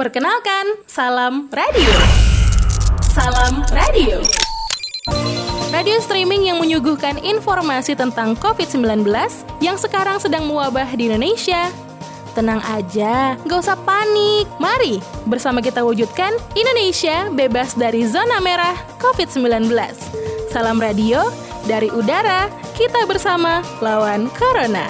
Perkenalkan, Salam Radio. Salam Radio. Radio streaming yang menyuguhkan informasi tentang COVID-19 yang sekarang sedang mewabah di Indonesia. Tenang aja, gak usah panik. Mari bersama kita wujudkan Indonesia bebas dari zona merah COVID-19. Salam radio dari udara, kita bersama lawan Corona.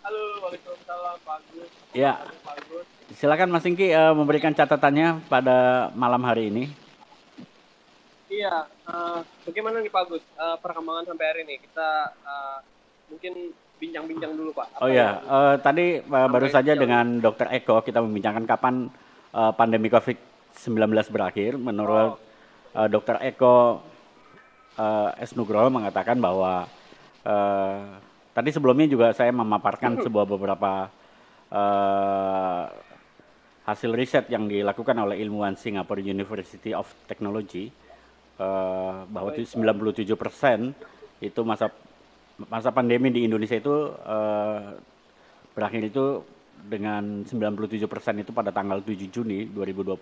Halo, Waalaikumsalam Pak Agus. Ya, Pak Agus. silakan Mas Singki eh, memberikan catatannya pada malam hari ini. Iya, eh, bagaimana nih Pak Agus eh, perkembangan sampai hari ini? Kita eh, mungkin bincang-bincang dulu Pak. Apa Oh ya, yang- eh, tadi eh, baru saja sejauh dengan Dr. Eko kita membincangkan kapan eh, pandemi COVID-19 berakhir. Menurut eh, Dr. Eko eh, S. Nugroho mengatakan bahwa eh, tadi sebelumnya juga saya memaparkan sebuah beberapa eh, hasil riset yang dilakukan oleh ilmuwan Singapore University of Technology eh, bahwa itu 97% itu masa masa pandemi di Indonesia itu eh, berakhir itu dengan 97% itu pada tanggal 7 Juni 2020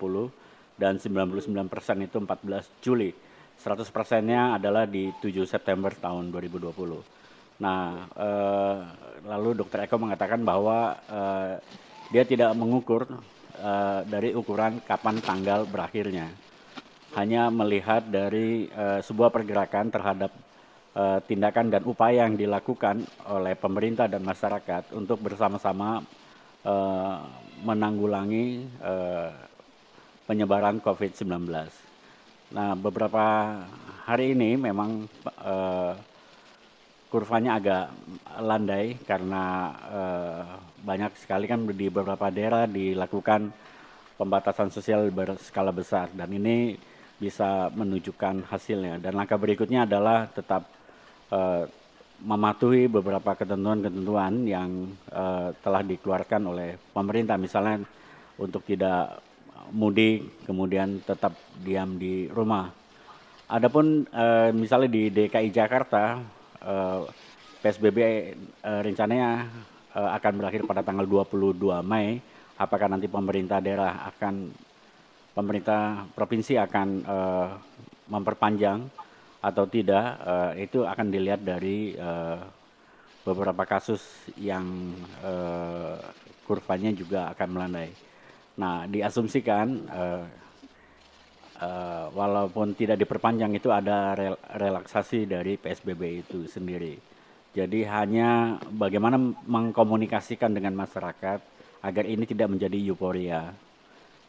dan 99% itu 14 Juli. 100 persennya adalah di 7 September tahun 2020. Nah, eh, lalu Dr. Eko mengatakan bahwa eh, dia tidak mengukur eh, dari ukuran kapan tanggal berakhirnya hanya melihat dari eh, sebuah pergerakan terhadap eh, tindakan dan upaya yang dilakukan oleh pemerintah dan masyarakat untuk bersama-sama eh, menanggulangi eh, penyebaran COVID-19. Nah, beberapa hari ini memang eh, kurvanya agak landai karena eh, banyak sekali kan di beberapa daerah dilakukan pembatasan sosial berskala besar. Dan ini bisa menunjukkan hasilnya. Dan langkah berikutnya adalah tetap eh, mematuhi beberapa ketentuan-ketentuan yang eh, telah dikeluarkan oleh pemerintah. Misalnya untuk tidak mudik kemudian tetap diam di rumah. Adapun eh, misalnya di DKI Jakarta eh, PSBB eh, rencananya eh, akan berakhir pada tanggal 22 Mei. Apakah nanti pemerintah daerah akan pemerintah provinsi akan eh, memperpanjang atau tidak eh, itu akan dilihat dari eh, beberapa kasus yang eh, kurvanya juga akan melandai. Nah, diasumsikan eh, eh, walaupun tidak diperpanjang itu ada rel- relaksasi dari PSBB itu sendiri. Jadi hanya bagaimana mengkomunikasikan dengan masyarakat agar ini tidak menjadi euforia.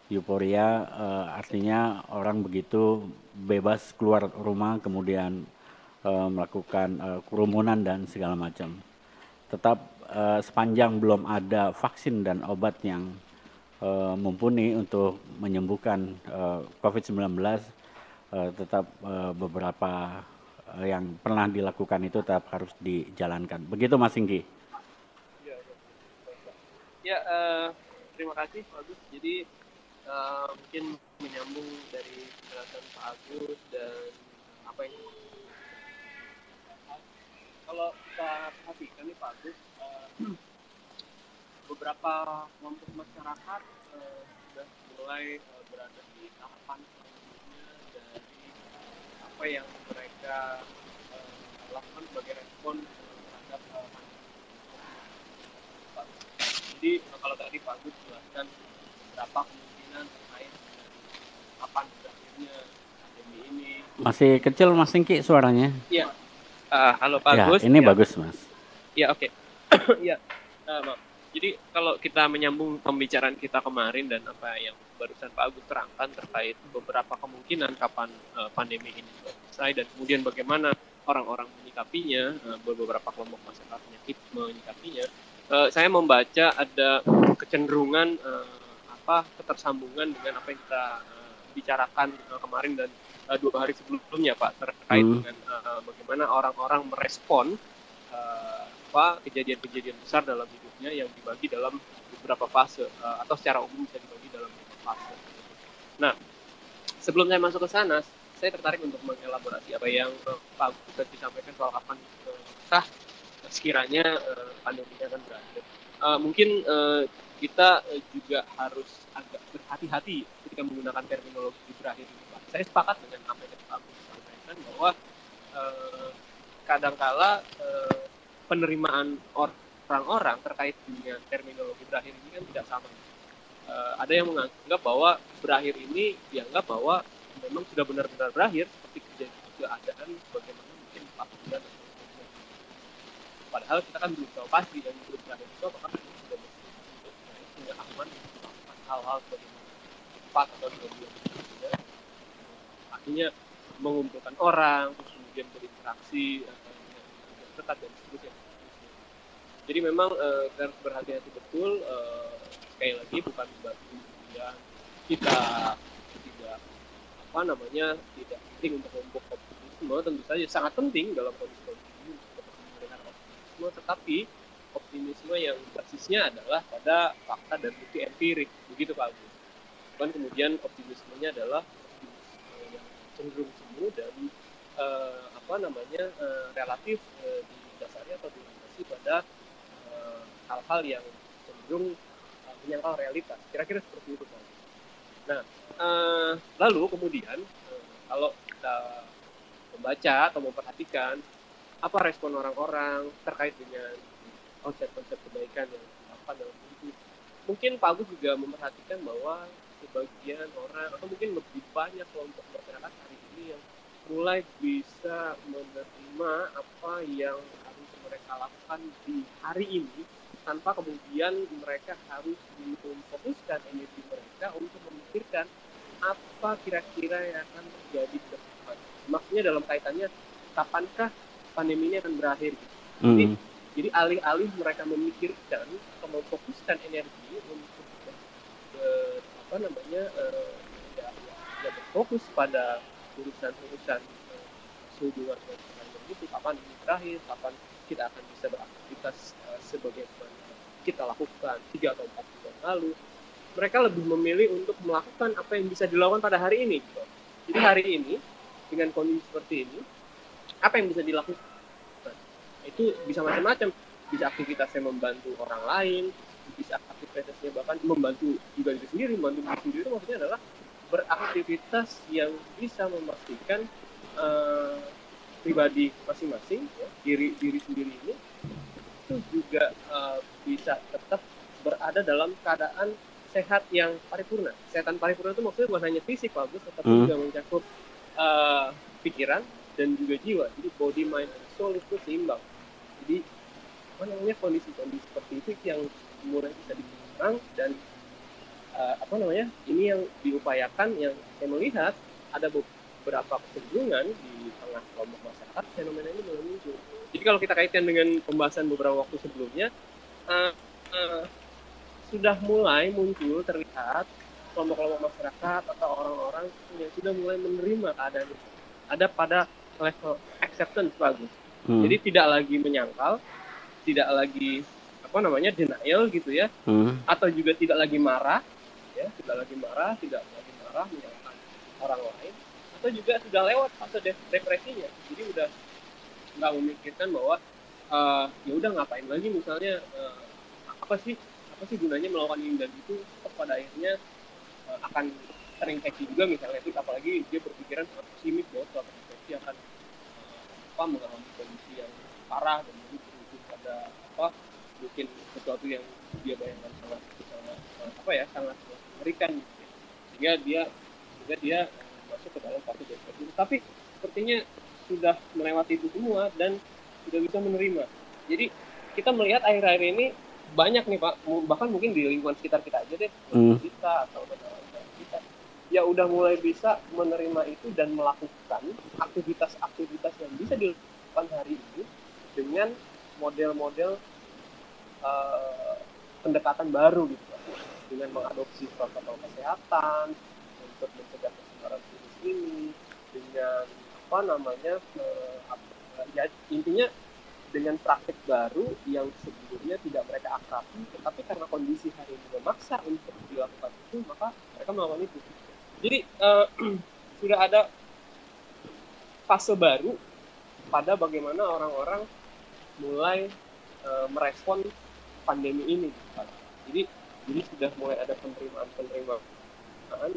Euforia eh, artinya orang begitu bebas keluar rumah kemudian eh, melakukan eh, kerumunan dan segala macam. Tetap eh, sepanjang belum ada vaksin dan obat yang eh, mumpuni untuk menyembuhkan eh, COVID-19 eh, tetap eh, beberapa eh, yang pernah dilakukan itu tetap harus dijalankan. Begitu Mas Singgi. Ya, eh, terima kasih Pak Agus. Jadi eh, mungkin menyambung dari penjelasan Pak Agus dan apa yang kalau kita perhatikan nih Pak Agus, eh, beberapa kelompok masyarakat eh, sudah mulai eh, berada di tahapan selanjutnya dari apa yang mereka eh, lakukan sebagai respon terhadap Agus. Jadi kalau tadi Pak Agus jelaskan berapa kemungkinan terkait dengan kapan berakhirnya pandemi ini. Masih kecil Mas Singki suaranya. Iya. Ah, halo Pak ya, Agus. ini Ya. bagus Mas. Ya oke. ya. Eh, maaf. Jadi kalau kita menyambung pembicaraan kita kemarin dan apa yang barusan Pak Agus terangkan terkait beberapa kemungkinan kapan eh, pandemi ini selesai dan kemudian bagaimana orang-orang menyikapinya, eh, beberapa kelompok masyarakat menyikip- menyikapinya. Eh, saya membaca ada kecenderungan eh, apa ketersambungan dengan apa yang kita eh, bicarakan eh, kemarin dan eh, dua hari sebelumnya Pak terkait Hmm. dengan eh, bagaimana orang-orang merespon eh, apa kejadian-kejadian besar dalam hidupnya yang dibagi dalam beberapa fase eh, atau secara umum bisa dibagi dalam beberapa fase. Nah, sebelum saya masuk ke sana, saya tertarik untuk mengelaborasi apa yang uh, Pak Agus tadi sampaikan soal kapan uh, sekiranya uh, pandemi akan berakhir. Mungkin kita juga harus agak berhati-hati ketika menggunakan terminologi berakhir ini. Saya sepakat dengan apa yang Pak sampaikan bahwa kadangkala penerimaan orang-orang terkait dengan terminologi berakhir ini kan tidak sama. Uh, ada yang menganggap bahwa berakhir ini dianggap bahwa memang sudah benar-benar berakhir seperti kejadian keadaan bagaimana mungkin empat bulan padahal kita kan belum tahu pasti dan belum berakhir itu apakah sudah bersih sudah aman melakukan hal-hal bagaimana empat atau dua bulan ya. artinya mengumpulkan orang kemudian berinteraksi dengan dekat dan seterusnya jadi memang uh, berhati-hati betul uh, sekali lagi bukan berarti kemudian kita apa namanya tidak penting untuk kelompok optimisme tentu saja sangat penting dalam kondisi kondisi untuk optimisme tetapi optimisme yang basisnya adalah pada fakta dan bukti empirik begitu Pak Agus. Kan kemudian optimismenya adalah optimisme yang cenderung semu dan uh, apa namanya uh, relatif uh, didasari atau dilandasi pada hal-hal yang cenderung uh, menyangkal realitas kira-kira seperti itu Pak Nah, uh, lalu kemudian uh, kalau kita membaca atau memperhatikan apa respon orang-orang terkait dengan konsep-konsep kebaikan yang apa dalam hidup. Mungkin Pak Agus juga memperhatikan bahwa sebagian orang atau mungkin lebih banyak kelompok masyarakat hari ini yang mulai bisa menerima apa yang mereka lakukan di hari ini tanpa kemudian mereka harus memfokuskan energi mereka untuk memikirkan apa kira-kira yang akan terjadi ke depan. Maksudnya dalam kaitannya kapankah pandemi ini akan berakhir? Hmm. Jadi, jadi alih-alih mereka memikirkan atau memfokuskan energi untuk ber, apa namanya uh, ya, ya, berfokus pada urusan-urusan uh, hubungan dengan itu kapan ini berakhir, kapan kita akan bisa beraktivitas uh, sebagaimana kita lakukan tiga atau empat bulan lalu. Mereka lebih memilih untuk melakukan apa yang bisa dilakukan pada hari ini gitu. jadi hari ini dengan kondisi seperti ini apa yang bisa dilakukan? Nah, itu bisa macam-macam. Bisa aktivitasnya membantu orang lain bisa aktivitasnya bahkan membantu juga diri sendiri membantu diri sendiri itu maksudnya adalah beraktivitas yang bisa memastikan uh, pribadi masing-masing ya, diri diri sendiri ini itu juga uh, bisa tetap berada dalam keadaan sehat yang paripurna. Kesehatan paripurna itu maksudnya bukan hanya fisik bagus, tetapi hmm. juga mencakup uh, pikiran dan juga jiwa. Jadi body, mind, and soul itu seimbang. Jadi namanya kondisi-kondisi seperti itu yang mulai bisa dikurang dan uh, apa namanya ini yang diupayakan yang saya melihat ada beberapa kecenderungan di tengah kelompok masyarakat fenomena ini mulai muncul jadi kalau kita kaitkan dengan pembahasan beberapa waktu sebelumnya, uh, uh, sudah mulai muncul terlihat kelompok-kelompok masyarakat atau orang-orang yang sudah mulai menerima keadaan itu. Ada pada level acceptance bagus. Hmm. Jadi tidak lagi menyangkal, tidak lagi apa namanya denial gitu ya, hmm. atau juga tidak lagi marah, ya tidak lagi marah, tidak lagi marah menyalahkan orang lain, atau juga sudah lewat fase depresinya. Jadi udah nggak memikirkan bahwa uh, ya udah ngapain lagi misalnya uh, apa sih apa sih gunanya melakukan ini dan itu pada akhirnya uh, akan terinfeksi juga misalnya itu apalagi dia berpikiran sangat pesimis bahwa suatu infeksi akan apa mengalami kondisi yang parah dan jadi berujung pada apa mungkin sesuatu yang dia bayangkan sangat sangat apa ya sangat mengerikan gitu ya. sehingga dia sehingga dia masuk ke dalam fase depresi tapi sepertinya sudah melewati itu semua dan sudah bisa menerima. Jadi kita melihat akhir-akhir ini banyak nih Pak, bahkan mungkin di lingkungan sekitar kita aja deh, hmm. kita atau kita, ya udah mulai bisa menerima itu dan melakukan aktivitas-aktivitas yang bisa dilakukan hari ini dengan model-model uh, pendekatan baru gitu Pak. dengan mengadopsi protokol kesehatan untuk mencegah penyebaran virus ini dengan apa namanya uh, ya intinya dengan praktek baru yang sebelumnya tidak mereka akrabi tetapi karena kondisi hari ini memaksa untuk dilakukan itu maka mereka melakukan itu jadi uh, sudah ada fase baru pada bagaimana orang-orang mulai e, merespon pandemi ini. Jadi jadi sudah mulai ada penerimaan-penerimaan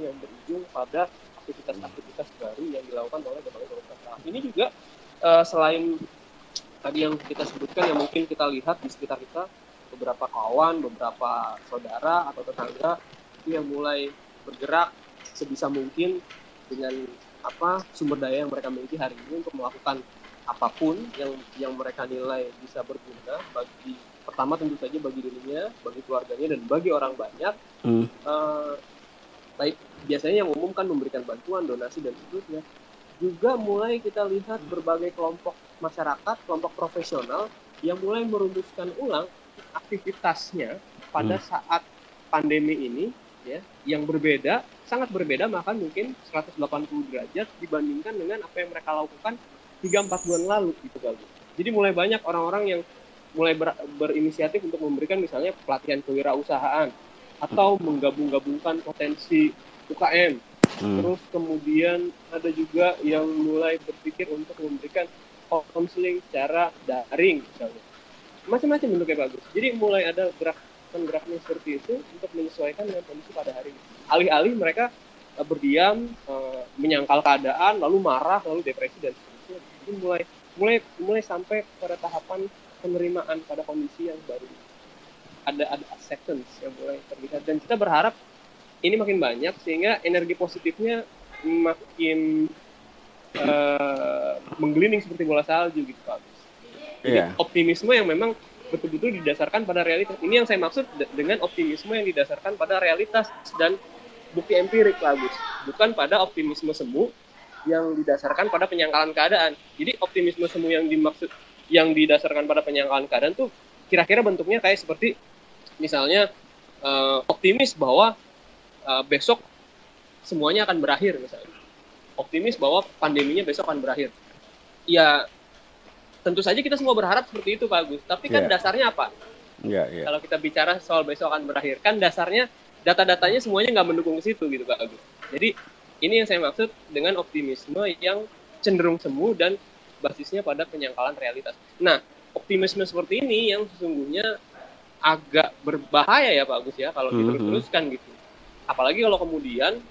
yang berujung pada aktivitas-aktivitas baru yang dilakukan oleh berbagai pemerintah. Ini juga e, selain tadi yang kita sebutkan yang mungkin kita lihat di sekitar kita beberapa kawan, beberapa saudara atau tetangga itu yang mulai bergerak sebisa mungkin dengan apa sumber daya yang mereka miliki hari ini untuk melakukan apa pun yang yang mereka nilai bisa berguna bagi pertama tentu saja bagi dirinya, bagi keluarganya dan bagi orang banyak. Hmm. Uh, baik biasanya yang umum kan memberikan bantuan, donasi dan seterusnya. Juga mulai kita lihat berbagai kelompok masyarakat, kelompok profesional yang mulai merumuskan ulang aktivitasnya pada hmm. saat pandemi ini ya yang berbeda sangat berbeda bahkan mungkin 180 derajat dibandingkan dengan apa yang mereka lakukan 3-4 bulan lalu gitu kali. Jadi mulai banyak orang-orang yang mulai ber, berinisiatif untuk memberikan misalnya pelatihan kewirausahaan atau menggabung-gabungkan potensi UKM. Hmm. Terus kemudian ada juga yang mulai berpikir untuk memberikan konseling secara daring misalnya. Macam-macam bentuknya bagus. Jadi mulai ada gerak gerakan seperti itu untuk menyesuaikan dengan kondisi pada hari ini. Alih-alih mereka uh, berdiam, uh, menyangkal keadaan, lalu marah, lalu depresi dan seterusnya. Jadi mulai mulai mulai sampai pada tahapan penerimaan pada kondisi yang baru. Ada ada acceptance yang mulai terlihat dan kita berharap ini makin banyak sehingga energi positifnya makin uh, menggelinding seperti bola salju gitu Pak. Jadi yeah. optimisme yang memang betul-betul didasarkan pada realitas. Ini yang saya maksud dengan optimisme yang didasarkan pada realitas dan bukti empirik lah Gus. Bukan pada optimisme semu yang didasarkan pada penyangkalan keadaan. Jadi optimisme semu yang dimaksud yang didasarkan pada penyangkalan keadaan tuh kira-kira bentuknya kayak seperti misalnya uh, optimis bahwa uh, besok semuanya akan berakhir misalnya. Optimis bahwa pandeminya besok akan berakhir. Ya tentu saja kita semua berharap seperti itu Pak Agus. Tapi kan yeah. dasarnya apa? Yeah, yeah. Kalau kita bicara soal besok akan berakhir, kan dasarnya data-datanya semuanya nggak mendukung ke situ gitu Pak Agus. Jadi ini yang saya maksud dengan optimisme yang cenderung semu dan basisnya pada penyangkalan realitas. Nah, optimisme seperti ini yang sesungguhnya agak berbahaya ya Pak Agus ya kalau mm -hmm. diterus-teruskan gitu. Apalagi kalau kemudian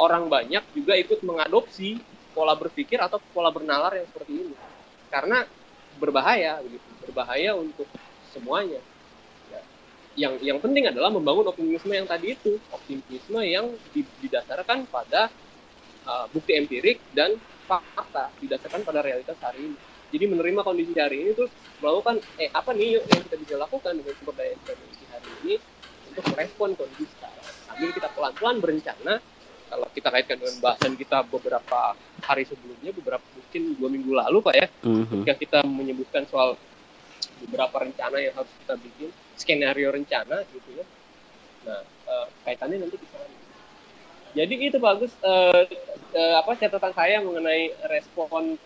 orang banyak juga ikut mengadopsi pola berpikir atau pola bernalar yang seperti ini. Karena berbahaya begitu berbahaya untuk semuanya ya. yang yang penting adalah membangun optimisme yang tadi itu optimisme yang didasarkan pada uh, bukti empirik dan fakta didasarkan pada realitas hari ini jadi menerima kondisi hari ini terus melakukan eh apa nih yang kita bisa lakukan dengan sumber daya yang kita miliki hari ini untuk merespon kondisi sekarang sambil kita pelan-pelan berencana kalau kita kaitkan dengan bahasan kita beberapa hari sebelumnya, beberapa mungkin dua minggu lalu pak ya, mm-hmm. ketika kita menyebutkan soal beberapa rencana yang harus kita bikin, skenario rencana gitu ya. Nah uh, kaitannya nanti bisa. Jadi itu bagus uh, uh, apa catatan saya mengenai respon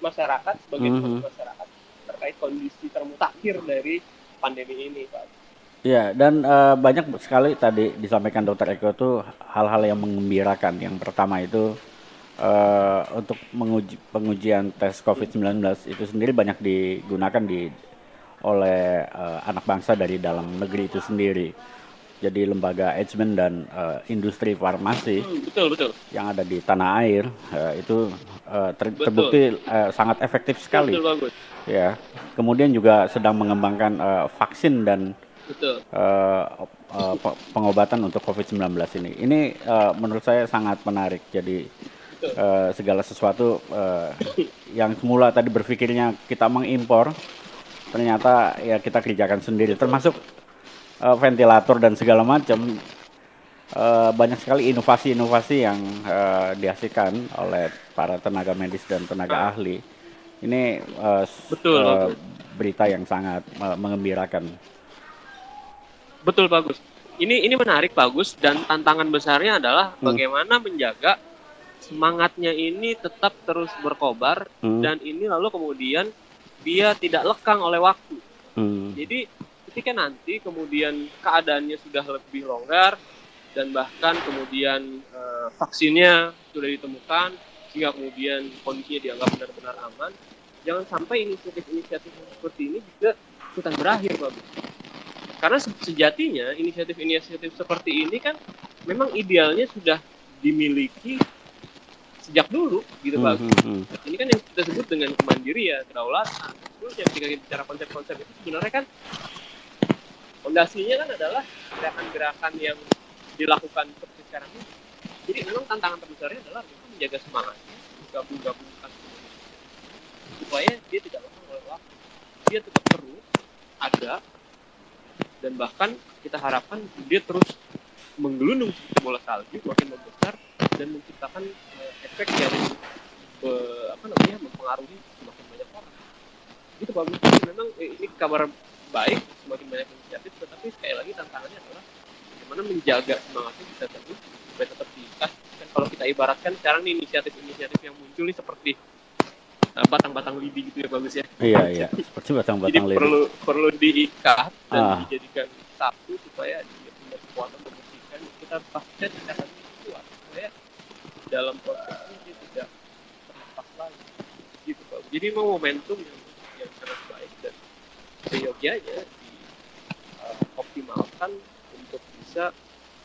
masyarakat sebagai mm-hmm. masyarakat terkait kondisi termutakhir dari pandemi ini pak. Ya, dan uh, banyak sekali tadi disampaikan Dokter Eko itu hal-hal yang mengembirakan. Yang pertama itu uh, untuk menguji pengujian tes COVID-19 itu sendiri banyak digunakan di oleh uh, anak bangsa dari dalam negeri itu sendiri. Jadi lembaga Edgeman dan uh, industri farmasi hmm, betul betul yang ada di tanah air uh, itu uh, ter terbukti uh, sangat efektif sekali. Betul, bagus. Ya, kemudian juga sedang mengembangkan uh, vaksin dan Betul. Uh, uh, pengobatan untuk COVID-19 ini. Ini uh, menurut saya sangat menarik. Jadi uh, segala sesuatu uh, yang semula tadi berpikirnya kita mengimpor, ternyata ya kita kerjakan sendiri. Termasuk uh, ventilator dan segala macam. Uh, banyak sekali inovasi-inovasi yang uh, dihasilkan oleh para tenaga medis dan tenaga ahli. Ini uh, betul, uh, berita yang sangat uh, mengembirakan. Betul bagus. Ini ini menarik bagus dan tantangan besarnya adalah hmm. bagaimana menjaga semangatnya ini tetap terus berkobar hmm. dan ini lalu kemudian dia tidak lekang oleh waktu. Hmm. Jadi ketika nanti kemudian keadaannya sudah lebih longgar dan bahkan kemudian uh, vaksinnya sudah ditemukan hingga kemudian kondisinya dianggap benar-benar aman. Jangan sampai inisiatif-inisiatif seperti ini juga ikutan berakhir Pak karena sejatinya inisiatif-inisiatif seperti ini kan memang idealnya sudah dimiliki sejak dulu gitu Pak hmm, hmm, ini kan yang kita sebut dengan kemandirian kedaulatan. Terus yang ketika kita bicara konsep-konsep itu sebenarnya kan fondasinya kan adalah gerakan-gerakan yang dilakukan seperti sekarang ini jadi memang tantangan terbesarnya adalah menjaga semangat gabung-gabungkan supaya dia tidak lekang oleh dia tetap terus ada dan bahkan kita harapkan dia terus menggelundung bola salju makin membesar dan menciptakan uh, efek yang uh, apa namanya mempengaruhi semakin banyak orang. Pak Jadi memang eh, ini kabar baik semakin banyak inisiatif tetapi sekali lagi tantangannya adalah bagaimana menjaga semangatnya bisa terus supaya tetap diikat. Kan kalau kita ibaratkan sekarang nih inisiatif-inisiatif yang muncul nih seperti uh, batang-batang lidi gitu ya bagus ya? Iya iya seperti batang-batang lidi. perlu perlu diikat dan ah. dijadikan satu supaya dia punya kekuatan membersihkan kita pasti tidak akan kuat supaya dalam prosesnya dia tidak terlepas lagi. Gitu pak. Jadi memang momentum yang, yang sangat baik dan seyogianya dioptimalkan uh, untuk bisa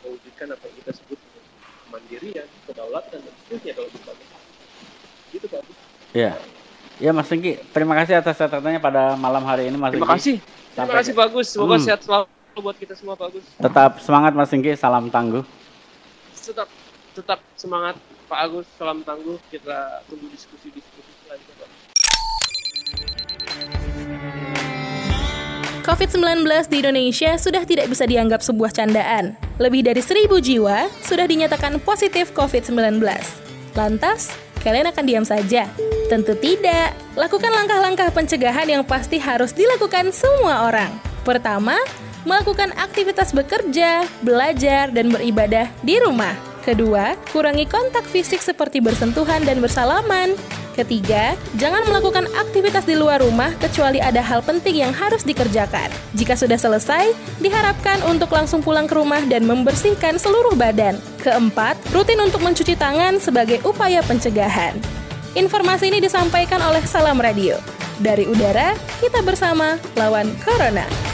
mewujudkan apa yang kita sebut kemandirian, kedaulatan dan seterusnya kalau berbagai hal. Gitu Pak. Iya. Ya Mas Singki, terima kasih atas catatannya pada malam hari ini Mas Terima kasih. Terima kasih bagus. Semoga hmm. sehat selalu buat kita semua bagus. Tetap semangat Mas Singki, salam tangguh. Tetap tetap semangat Pak Agus, salam tangguh. Kita tunggu diskusi-diskusi selanjutnya Pak. COVID-19 di Indonesia sudah tidak bisa dianggap sebuah candaan. Lebih dari seribu jiwa sudah dinyatakan positif COVID-19. Lantas, kalian akan diam saja? Tentu tidak. Lakukan langkah-langkah pencegahan yang pasti harus dilakukan semua orang. Pertama, melakukan aktivitas bekerja, belajar, dan beribadah di rumah. Kedua, kurangi kontak fisik seperti bersentuhan dan bersalaman. Ketiga, jangan melakukan aktivitas di luar rumah kecuali ada hal penting yang harus dikerjakan. Jika sudah selesai, diharapkan untuk langsung pulang ke rumah dan membersihkan seluruh badan. Keempat, rutin untuk mencuci tangan sebagai upaya pencegahan. Informasi ini disampaikan oleh Salam Radio. Dari udara, kita bersama lawan Corona.